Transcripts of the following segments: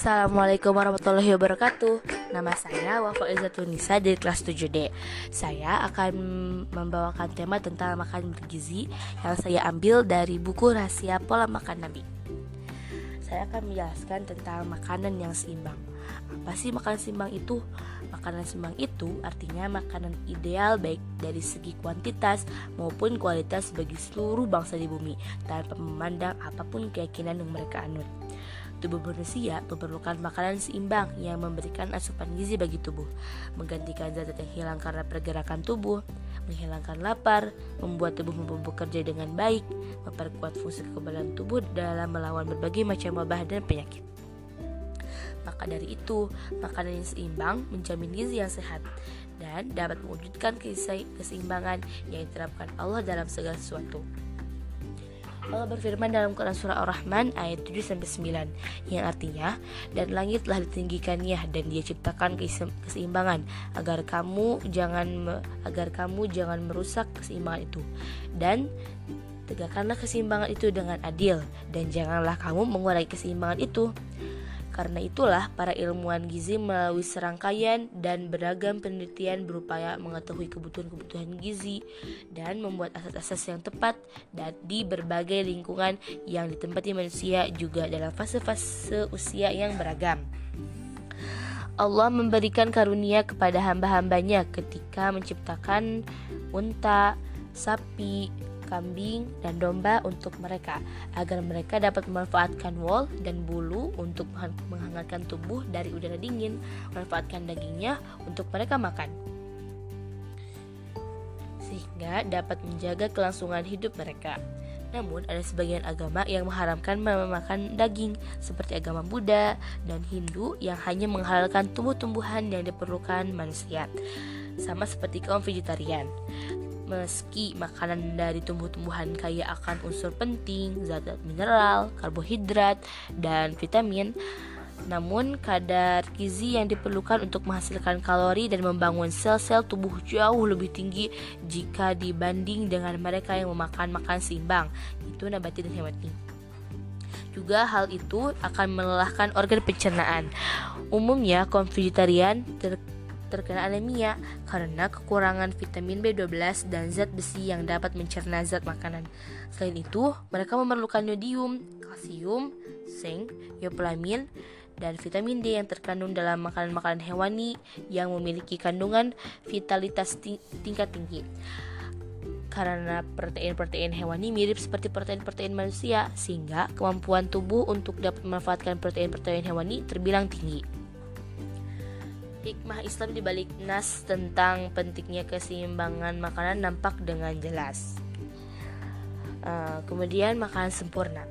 Assalamualaikum warahmatullahi wabarakatuh. Nama saya Wafa Nisa dari kelas 7D Saya akan membawakan tema tentang makan bergizi Yang saya ambil dari buku Rahasia Pola Makan Nabi. Saya akan menjelaskan tentang makanan yang seimbang. Apa sih makanan seimbang itu? Makanan seimbang itu artinya makanan ideal baik dari segi kuantitas maupun kualitas bagi seluruh bangsa di bumi Tanpa memandang apa pun keyakinan yang mereka anut Tubuh manusia memerlukan makanan seimbang yang memberikan asupan gizi bagi tubuh, menggantikan zat-zat yang hilang karena pergerakan tubuh, menghilangkan lapar, membuat tubuh mampu bekerja dengan baik, memperkuat fungsi kekebalan tubuh dalam melawan berbagai macam wabah dan penyakit. Maka dari itu, makanan yang seimbang menjamin gizi yang sehat dan dapat mewujudkan keseimbangan yang diterapkan Allah dalam segala sesuatu. Allah berfirman dalam Quran surah Ar-Rahman ayat 7 9 yang artinya dan langit telah ditinggikannya dan dia ciptakan keseimbangan agar kamu jangan agar kamu jangan merusak keseimbangan itu. Dan tegakkanlah keseimbangan itu dengan adil dan janganlah kamu mengurangi keseimbangan itu karena itulah, para ilmuwan gizi melalui serangkaian dan beragam penelitian berupaya mengetahui kebutuhan-kebutuhan gizi dan membuat asas-asas yang tepat dan di berbagai lingkungan yang ditempati manusia juga dalam fase-fase usia yang beragam. Allah memberikan karunia kepada hamba-hambanya ketika menciptakan unta, sapi, kambing, dan domba untuk mereka agar mereka dapat memanfaatkan wol dan bulu untuk menghangatkan tubuh dari udara dingin, memanfaatkan dagingnya untuk mereka makan sehingga dapat menjaga kelangsungan hidup mereka. Namun, ada sebagian agama yang mengharamkan memakan daging, seperti agama Buddha dan Hindu yang hanya menghalalkan tumbuh-tumbuhan yang diperlukan manusia, sama seperti kaum vegetarian. Meski makanan dari tumbuh-tumbuhan kaya akan unsur penting, zat-zat mineral, karbohidrat, dan vitamin, namun kadar gizi yang diperlukan untuk menghasilkan kalori dan membangun sel-sel tubuh jauh lebih tinggi jika dibanding dengan mereka yang memakan makan seimbang, itu nabati dan hewani. Juga hal itu akan melelahkan organ pencernaan. Umumnya kaum vegetarian ter terkena anemia karena kekurangan vitamin B12 dan zat besi yang dapat mencerna zat makanan. Selain itu, mereka memerlukan yodium, kalsium, zinc, iopolamin, dan vitamin D yang terkandung dalam makanan-makanan hewani yang memiliki kandungan vitalitas tingkat tinggi. Karena protein-protein hewani mirip seperti protein-protein manusia, sehingga kemampuan tubuh untuk dapat memanfaatkan protein-protein hewani terbilang tinggi. Hikmah Islam di balik nas tentang pentingnya keseimbangan makanan nampak dengan jelas. Uh, kemudian makanan sempurna.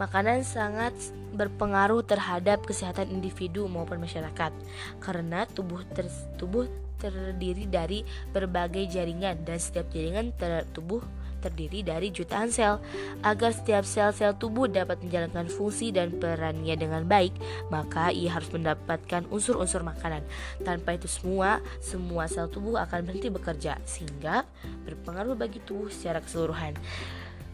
Makanan sangat berpengaruh terhadap kesehatan individu maupun masyarakat karena tubuh ter tubuh terdiri dari berbagai jaringan dan setiap jaringan ter tubuh terdiri dari jutaan sel. Agar setiap sel-sel tubuh dapat menjalankan fungsi dan perannya dengan baik, maka ia harus mendapatkan unsur-unsur makanan. Tanpa itu semua, semua sel tubuh akan berhenti bekerja sehingga berpengaruh bagi tubuh secara keseluruhan.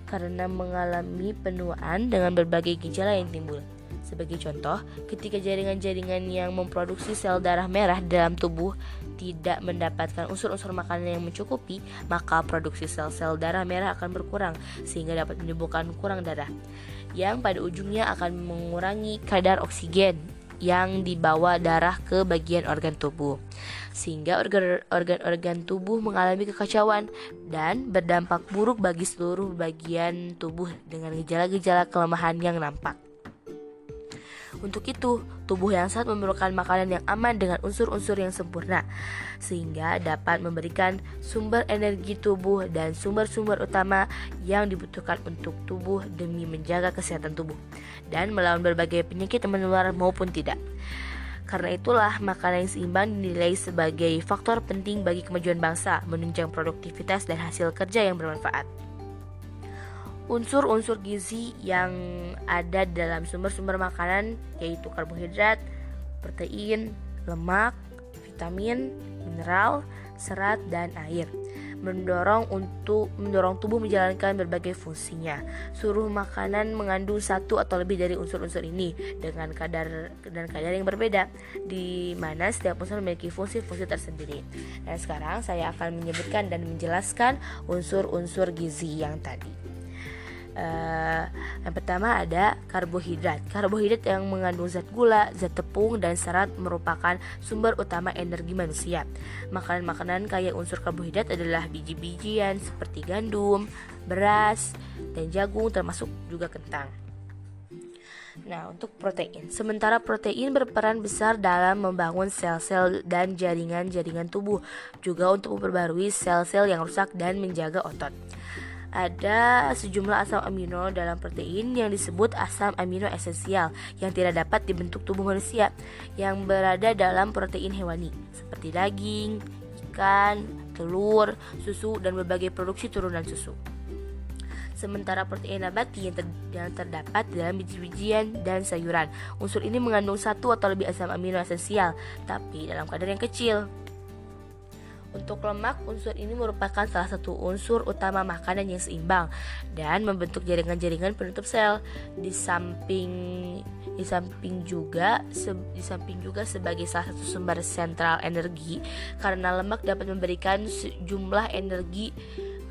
Karena mengalami penuaan dengan berbagai gejala yang timbul. Sebagai contoh, ketika jaringan-jaringan yang memproduksi sel darah merah dalam tubuh tidak mendapatkan unsur-unsur makanan yang mencukupi, maka produksi sel-sel darah merah akan berkurang sehingga dapat menimbulkan kurang darah yang pada ujungnya akan mengurangi kadar oksigen yang dibawa darah ke bagian organ tubuh sehingga organ-organ tubuh mengalami kekacauan dan berdampak buruk bagi seluruh bagian tubuh dengan gejala-gejala kelemahan yang nampak. Untuk itu, tubuh yang sehat memerlukan makanan yang aman dengan unsur-unsur yang sempurna, sehingga dapat memberikan sumber energi tubuh dan sumber-sumber utama yang dibutuhkan untuk tubuh demi menjaga kesehatan tubuh dan melawan berbagai penyakit menular maupun tidak. Karena itulah, makanan yang seimbang dinilai sebagai faktor penting bagi kemajuan bangsa, menunjang produktivitas dan hasil kerja yang bermanfaat unsur-unsur gizi yang ada dalam sumber-sumber makanan yaitu karbohidrat, protein, lemak, vitamin, mineral, serat, dan air. mendorong untuk mendorong tubuh menjalankan berbagai fungsinya. Seluruh makanan mengandung satu atau lebih dari unsur-unsur ini dengan kadar dan kadar yang berbeda, di mana setiap unsur memiliki fungsi-fungsi tersendiri. Dan sekarang saya akan menyebutkan dan menjelaskan unsur-unsur gizi yang tadi. Uh, yang pertama ada karbohidrat. Karbohidrat yang mengandung zat gula, zat tepung, dan serat merupakan sumber utama energi manusia. Makanan-makanan kaya unsur karbohidrat adalah biji-bijian seperti gandum, beras, dan jagung termasuk juga kentang. Nah, untuk protein. Sementara protein berperan besar dalam membangun sel-sel dan jaringan-jaringan tubuh, juga untuk memperbarui sel-sel yang rusak dan menjaga otot ada sejumlah asam amino dalam protein yang disebut asam amino esensial yang tidak dapat dibentuk tubuh manusia yang berada dalam protein hewani seperti daging, ikan, telur, susu, dan berbagai produksi turunan susu. Sementara protein nabati yang, ter yang terdapat dalam biji-bijian dan sayuran. Unsur ini mengandung satu atau lebih asam amino esensial, tapi dalam kadar yang kecil. Untuk lemak, unsur ini merupakan salah satu unsur utama makanan yang seimbang dan membentuk jaringan-jaringan penutup sel. Di samping di samping juga se, di samping juga sebagai salah satu sumber sentral energi karena lemak dapat memberikan sejumlah energi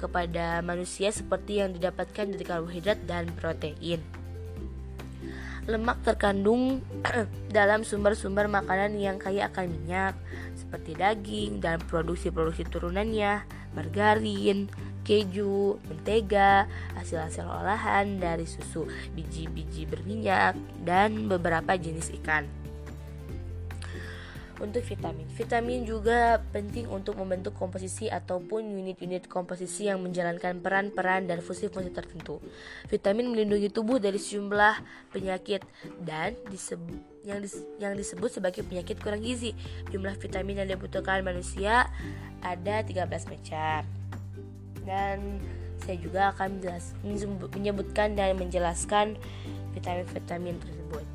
kepada manusia seperti yang didapatkan dari karbohidrat dan protein. Lemak terkandung dalam sumber-sumber makanan yang kaya akan minyak, seperti daging dan produksi-produksi turunannya, margarin, keju, mentega, hasil-hasil olahan dari susu, biji-biji berminyak, dan beberapa jenis ikan untuk vitamin. Vitamin juga penting untuk membentuk komposisi ataupun unit-unit komposisi yang menjalankan peran-peran dan fungsi-fungsi tertentu. Vitamin melindungi tubuh dari sejumlah penyakit dan disebut yang, dis, yang disebut sebagai penyakit kurang gizi. Jumlah vitamin yang dibutuhkan manusia ada 13 macam. Dan saya juga akan menyebutkan dan menjelaskan vitamin-vitamin tersebut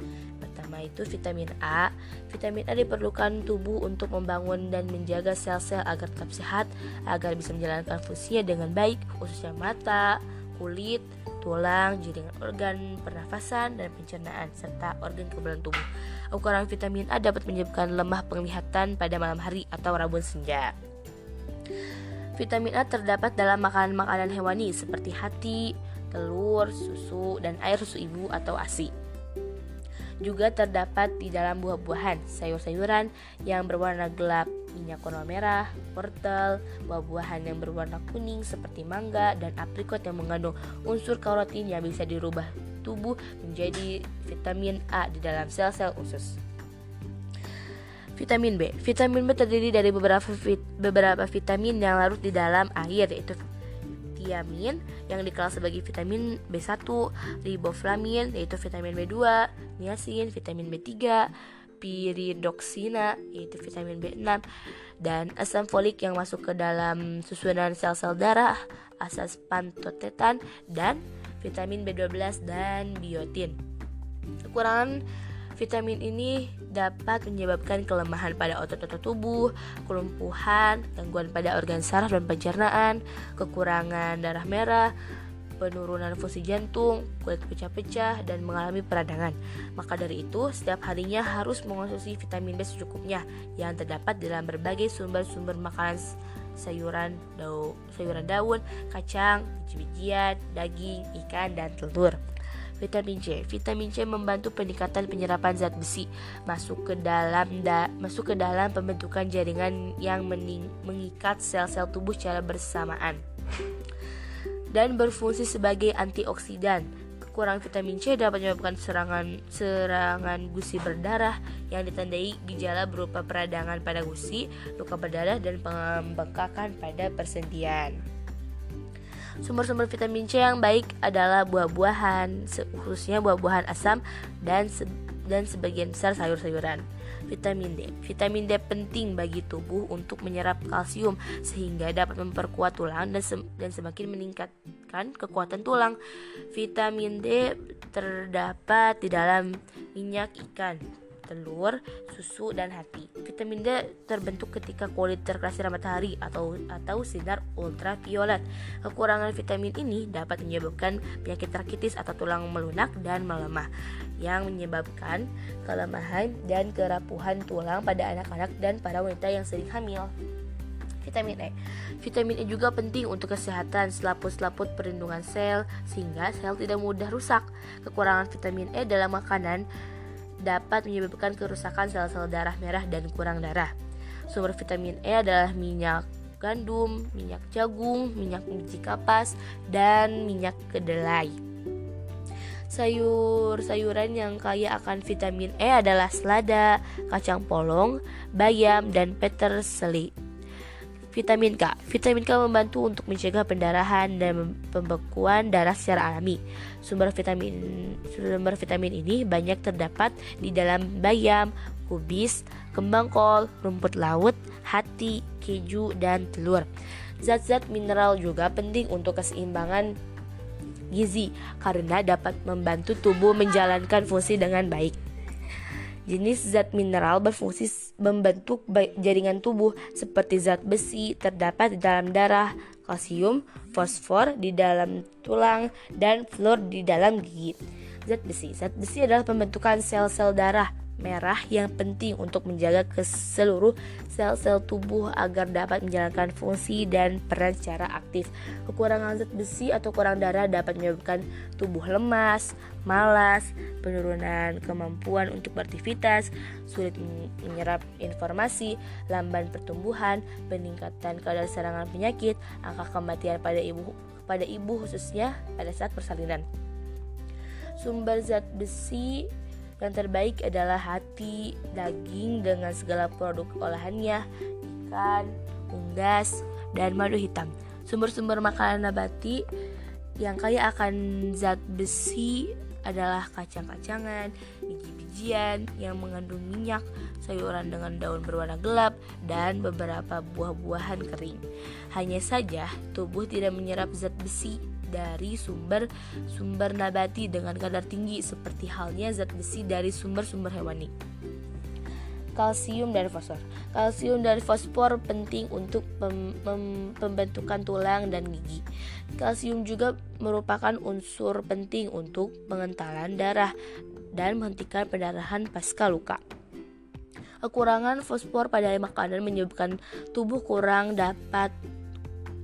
pertama itu vitamin A. Vitamin A diperlukan tubuh untuk membangun dan menjaga sel-sel agar tetap sehat, agar bisa menjalankan fungsinya dengan baik, khususnya mata, kulit, tulang, jaringan organ pernafasan dan pencernaan serta organ kekebalan tubuh. Ukuran vitamin A dapat menyebabkan lemah penglihatan pada malam hari atau rabun senja. Vitamin A terdapat dalam makanan-makanan hewani seperti hati, telur, susu, dan air susu ibu atau ASI juga terdapat di dalam buah-buahan, sayur-sayuran yang berwarna gelap, minyak warna merah, wortel, buah-buahan yang berwarna kuning seperti mangga dan aprikot yang mengandung unsur karotin yang bisa dirubah tubuh menjadi vitamin A di dalam sel-sel usus. Vitamin B. Vitamin B terdiri dari beberapa vit beberapa vitamin yang larut di dalam air yaitu tiamin yang dikenal sebagai vitamin B1, riboflamin yaitu vitamin B2, niacin, vitamin B3, piridoksina yaitu vitamin B6 dan asam folik yang masuk ke dalam susunan sel-sel darah, asas pantotetan dan vitamin B12 dan biotin. Kekurangan Vitamin ini dapat menyebabkan kelemahan pada otot-otot tubuh, kelumpuhan, gangguan pada organ saraf dan pencernaan, kekurangan darah merah, penurunan fungsi jantung, kulit pecah-pecah, dan mengalami peradangan. Maka dari itu, setiap harinya harus mengonsumsi vitamin B secukupnya yang terdapat dalam berbagai sumber-sumber makanan sayuran, daun, sayuran daun, kacang, biji-bijian, daging, ikan, dan telur. Vitamin C. Vitamin C membantu peningkatan penyerapan zat besi masuk ke dalam da, masuk ke dalam pembentukan jaringan yang mening, mengikat sel-sel tubuh secara bersamaan dan berfungsi sebagai antioksidan. Kekurangan vitamin C dapat menyebabkan serangan serangan gusi berdarah yang ditandai gejala berupa peradangan pada gusi, luka berdarah dan pembengkakan pada persendian. Sumber-sumber vitamin C yang baik adalah buah-buahan, khususnya buah-buahan asam dan se dan sebagian besar sayur-sayuran. Vitamin D. Vitamin D penting bagi tubuh untuk menyerap kalsium sehingga dapat memperkuat tulang dan, se dan semakin meningkatkan kekuatan tulang. Vitamin D terdapat di dalam minyak ikan, telur, susu, dan hati. Vitamin D terbentuk ketika kulit terkena sinar matahari atau atau sinar ultraviolet. Kekurangan vitamin ini dapat menyebabkan penyakit rakitis atau tulang melunak dan melemah yang menyebabkan kelemahan dan kerapuhan tulang pada anak-anak dan para wanita yang sering hamil. Vitamin E. Vitamin E juga penting untuk kesehatan selaput-selaput perlindungan sel sehingga sel tidak mudah rusak. Kekurangan vitamin E dalam makanan dapat menyebabkan kerusakan sel-sel darah merah dan kurang darah. Sumber vitamin E adalah minyak gandum, minyak jagung, minyak biji kapas, dan minyak kedelai. Sayur-sayuran yang kaya akan vitamin E adalah selada, kacang polong, bayam, dan peterseli. Vitamin K. Vitamin K membantu untuk mencegah pendarahan dan pembekuan darah secara alami. Sumber vitamin sumber vitamin ini banyak terdapat di dalam bayam, kubis, kembang kol, rumput laut, hati, keju, dan telur. Zat-zat mineral juga penting untuk keseimbangan gizi karena dapat membantu tubuh menjalankan fungsi dengan baik. Jenis zat mineral berfungsi membentuk jaringan tubuh seperti zat besi terdapat di dalam darah, kalsium, fosfor di dalam tulang, dan fluor di dalam gigi. Zat besi. Zat besi adalah pembentukan sel-sel darah merah yang penting untuk menjaga ke seluruh sel-sel tubuh agar dapat menjalankan fungsi dan peran secara aktif. Kekurangan zat besi atau kurang darah dapat menyebabkan tubuh lemas, malas, penurunan kemampuan untuk beraktivitas, sulit menyerap informasi, lamban pertumbuhan, peningkatan kadar serangan penyakit, angka kematian pada ibu pada ibu khususnya pada saat persalinan. Sumber zat besi yang terbaik adalah hati, daging dengan segala produk olahannya, ikan, unggas, dan madu hitam. Sumber-sumber makanan nabati yang kaya akan zat besi adalah kacang-kacangan, biji-bijian yang mengandung minyak, sayuran dengan daun berwarna gelap, dan beberapa buah-buahan kering. Hanya saja, tubuh tidak menyerap zat besi dari sumber sumber nabati dengan kadar tinggi seperti halnya zat besi dari sumber-sumber hewani. Kalsium dan fosfor. Kalsium dan fosfor penting untuk pem, pembentukan tulang dan gigi. Kalsium juga merupakan unsur penting untuk pengentalan darah dan menghentikan pendarahan pasca luka. Kekurangan fosfor pada makanan menyebabkan tubuh kurang dapat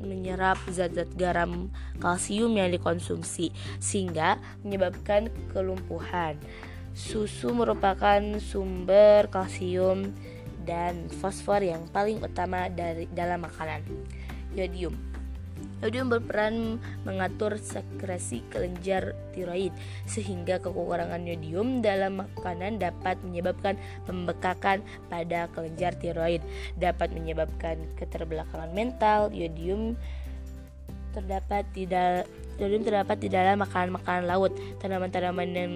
menyerap zat-zat garam kalsium yang dikonsumsi sehingga menyebabkan kelumpuhan. Susu merupakan sumber kalsium dan fosfor yang paling utama dari dalam makanan. Yodium Yodium berperan mengatur sekresi kelenjar tiroid sehingga kekurangan yodium dalam makanan dapat menyebabkan pembekakan pada kelenjar tiroid, dapat menyebabkan keterbelakangan mental. Yodium terdapat tidak Yodium terdapat di dalam makanan-makanan laut, tanaman-tanaman yang,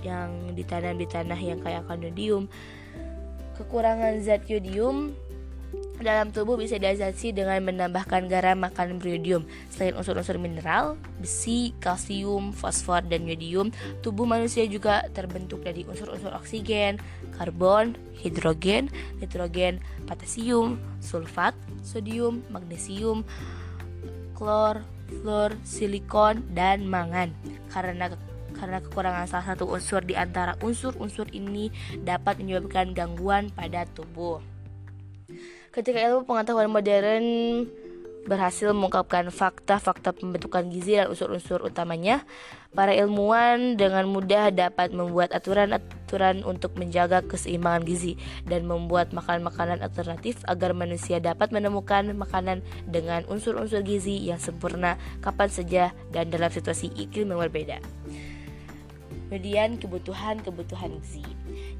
yang ditanam di tanah yang kaya akan yodium. Kekurangan zat yodium dalam tubuh bisa diatasi dengan menambahkan garam makanan beriodium. Selain unsur-unsur mineral, besi, kalsium, fosfor, dan yodium, tubuh manusia juga terbentuk dari unsur-unsur oksigen, karbon, hidrogen, nitrogen, potasium, sulfat, sodium, magnesium, klor, fluor, silikon, dan mangan. Karena karena kekurangan salah satu unsur di antara unsur-unsur ini dapat menyebabkan gangguan pada tubuh. Ketika ilmu pengetahuan modern berhasil mengungkapkan fakta-fakta pembentukan gizi dan unsur-unsur utamanya, para ilmuwan dengan mudah dapat membuat aturan-aturan untuk menjaga keseimbangan gizi dan membuat makanan-makanan alternatif agar manusia dapat menemukan makanan dengan unsur-unsur gizi yang sempurna kapan saja dan dalam situasi iklim yang berbeda. Kemudian kebutuhan-kebutuhan gizi.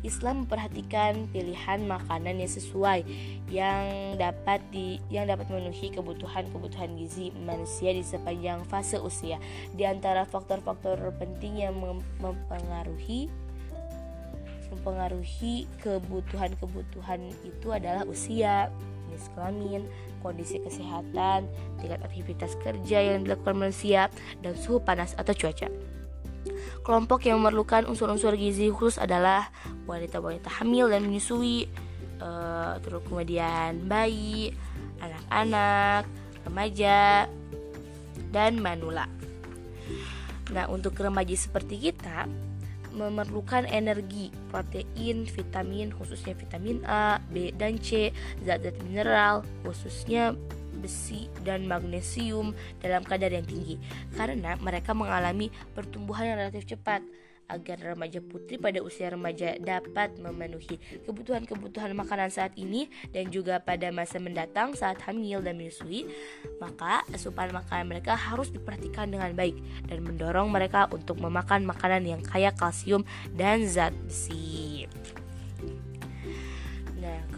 Islam memperhatikan pilihan makanan yang sesuai yang dapat di yang dapat memenuhi kebutuhan-kebutuhan gizi manusia di sepanjang fase usia. Di antara faktor-faktor penting yang mempengaruhi mempengaruhi kebutuhan-kebutuhan itu adalah usia, jenis kelamin, kondisi kesehatan, tingkat aktivitas kerja yang dilakukan manusia, dan suhu panas atau cuaca. Kelompok yang memerlukan unsur-unsur gizi khusus adalah wanita-wanita hamil dan menyusui, uh, terus kemudian bayi, anak-anak, remaja, dan manula. Nah, untuk remaja seperti kita memerlukan energi, protein, vitamin, khususnya vitamin A, B, dan C, zat-zat mineral, khususnya besi dan magnesium dalam kadar yang tinggi karena mereka mengalami pertumbuhan yang relatif cepat agar remaja putri pada usia remaja dapat memenuhi kebutuhan-kebutuhan makanan saat ini dan juga pada masa mendatang saat hamil dan menyusui, maka asupan makanan mereka harus diperhatikan dengan baik dan mendorong mereka untuk memakan makanan yang kaya kalsium dan zat besi.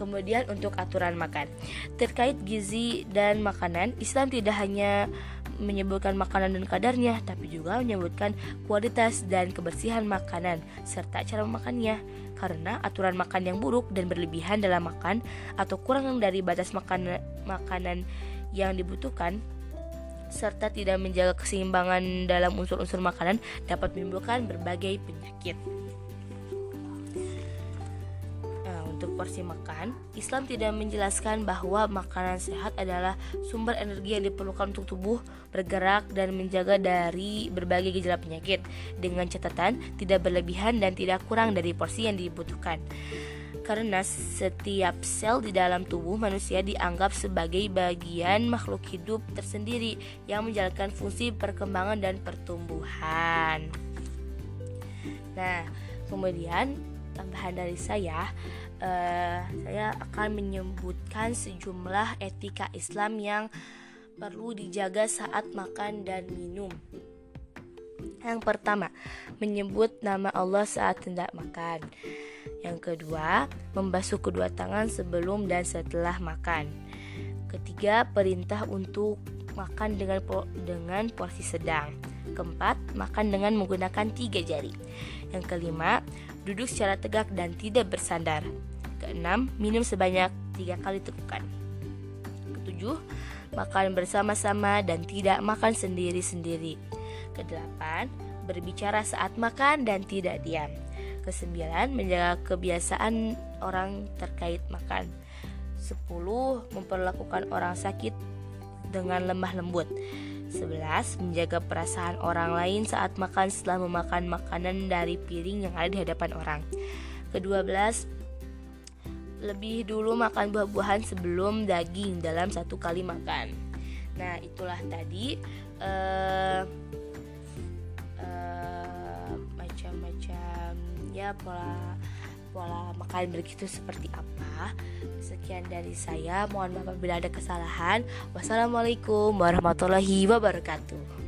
Kemudian untuk aturan makan Terkait gizi dan makanan Islam tidak hanya menyebutkan makanan dan kadarnya Tapi juga menyebutkan kualitas dan kebersihan makanan Serta cara memakannya Karena aturan makan yang buruk dan berlebihan dalam makan Atau kurang dari batas makan makanan yang dibutuhkan serta tidak menjaga keseimbangan dalam unsur-unsur makanan dapat menimbulkan berbagai penyakit. Porsi makan, Islam tidak menjelaskan bahwa makanan sehat adalah sumber energi yang diperlukan untuk tubuh bergerak dan menjaga dari berbagai gejala penyakit dengan catatan tidak berlebihan dan tidak kurang dari porsi yang dibutuhkan. Karena setiap sel di dalam tubuh manusia dianggap sebagai bagian makhluk hidup tersendiri yang menjalankan fungsi perkembangan dan pertumbuhan. Nah, kemudian tambahan dari saya uh, saya akan menyebutkan sejumlah etika Islam yang perlu dijaga saat makan dan minum. Yang pertama, menyebut nama Allah saat hendak makan. Yang kedua, membasuh kedua tangan sebelum dan setelah makan. Ketiga, perintah untuk makan dengan dengan porsi sedang. Keempat, makan dengan menggunakan tiga jari. Yang kelima, duduk secara tegak dan tidak bersandar. Keenam, minum sebanyak tiga kali tegukan. Ketujuh, makan bersama-sama dan tidak makan sendiri-sendiri. Kedelapan, berbicara saat makan dan tidak diam. Kesembilan, menjaga kebiasaan orang terkait makan. Sepuluh, memperlakukan orang sakit dengan lemah lembut. 11. Menjaga perasaan orang lain saat makan setelah memakan makanan dari piring yang ada di hadapan orang. Kedua belas, lebih dulu makan buah-buahan sebelum daging dalam satu kali makan. Nah, itulah tadi uh, uh, macam-macam ya pola pola makan begitu seperti apa. Sekian dari saya. Mohon maaf bila ada kesalahan. Wassalamualaikum warahmatullahi wabarakatuh.